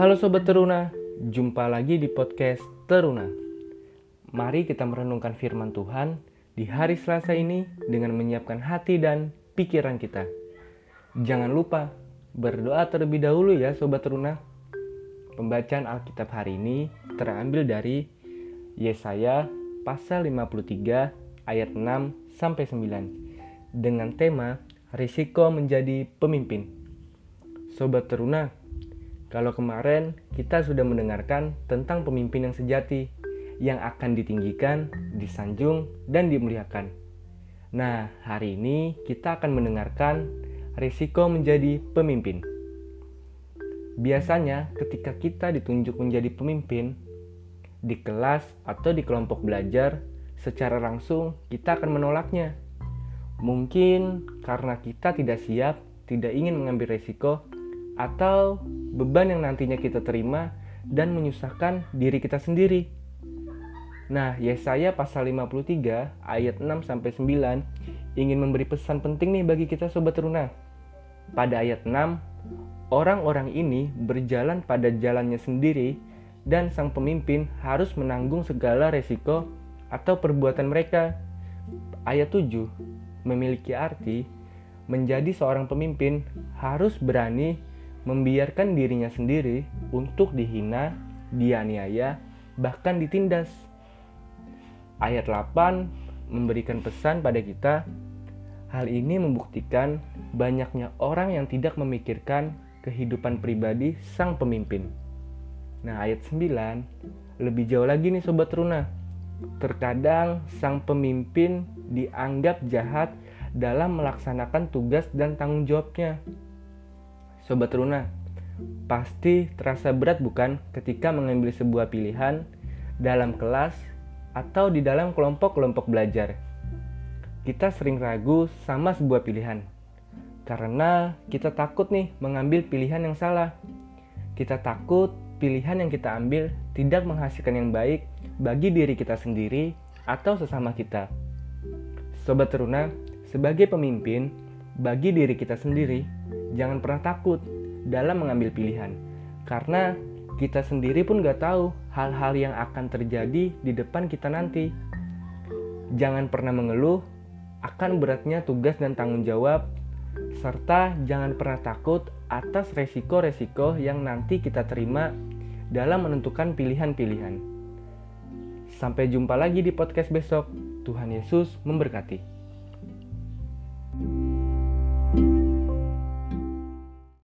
Halo Sobat Teruna, jumpa lagi di podcast Teruna. Mari kita merenungkan firman Tuhan di hari Selasa ini dengan menyiapkan hati dan pikiran kita. Jangan lupa berdoa terlebih dahulu ya Sobat Teruna. Pembacaan Alkitab hari ini terambil dari Yesaya pasal 53 ayat 6 sampai 9 dengan tema risiko menjadi pemimpin. Sobat Teruna, kalau kemarin kita sudah mendengarkan tentang pemimpin yang sejati yang akan ditinggikan, disanjung, dan dimuliakan. Nah, hari ini kita akan mendengarkan risiko menjadi pemimpin. Biasanya, ketika kita ditunjuk menjadi pemimpin di kelas atau di kelompok belajar, secara langsung kita akan menolaknya Mungkin karena kita tidak siap, tidak ingin mengambil resiko, atau beban yang nantinya kita terima dan menyusahkan diri kita sendiri. Nah, Yesaya pasal 53 ayat 6 sampai 9 ingin memberi pesan penting nih bagi kita sobat teruna. Pada ayat 6, orang-orang ini berjalan pada jalannya sendiri dan sang pemimpin harus menanggung segala resiko atau perbuatan mereka. Ayat 7, memiliki arti menjadi seorang pemimpin harus berani membiarkan dirinya sendiri untuk dihina, dianiaya, bahkan ditindas. Ayat 8 memberikan pesan pada kita, hal ini membuktikan banyaknya orang yang tidak memikirkan kehidupan pribadi sang pemimpin. Nah, ayat 9 lebih jauh lagi nih sobat Runa. Terkadang sang pemimpin dianggap jahat dalam melaksanakan tugas dan tanggung jawabnya. Sobat Runa, pasti terasa berat bukan ketika mengambil sebuah pilihan dalam kelas atau di dalam kelompok-kelompok belajar. Kita sering ragu sama sebuah pilihan karena kita takut nih mengambil pilihan yang salah. Kita takut pilihan yang kita ambil tidak menghasilkan yang baik bagi diri kita sendiri atau sesama kita. Sobat Teruna, sebagai pemimpin, bagi diri kita sendiri, jangan pernah takut dalam mengambil pilihan. Karena kita sendiri pun gak tahu hal-hal yang akan terjadi di depan kita nanti. Jangan pernah mengeluh akan beratnya tugas dan tanggung jawab, serta jangan pernah takut atas resiko-resiko yang nanti kita terima dalam menentukan pilihan-pilihan. Sampai jumpa lagi di podcast besok. Tuhan Yesus memberkati.